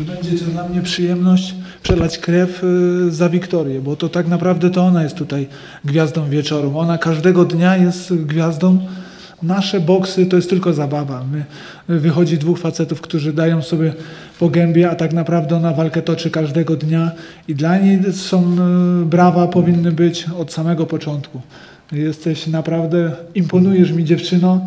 że będzie to dla mnie przyjemność przelać krew y, za Wiktorię, bo to tak naprawdę to ona jest tutaj gwiazdą wieczoru. Ona każdego dnia jest gwiazdą. Nasze boksy to jest tylko zabawa. My, y, wychodzi dwóch facetów, którzy dają sobie po gębie, a tak naprawdę ona walkę toczy każdego dnia i dla niej są y, brawa powinny być od samego początku. Jesteś naprawdę, imponujesz mi dziewczyno.